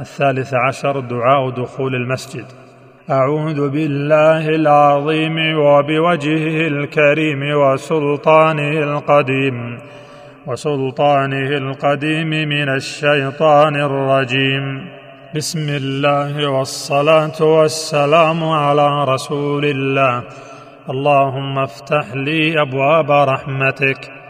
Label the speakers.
Speaker 1: الثالث عشر دعاء دخول المسجد. أعوذ بالله العظيم وبوجهه الكريم وسلطانه القديم وسلطانه القديم من الشيطان الرجيم. بسم الله والصلاة والسلام على رسول الله. اللهم افتح لي أبواب رحمتك.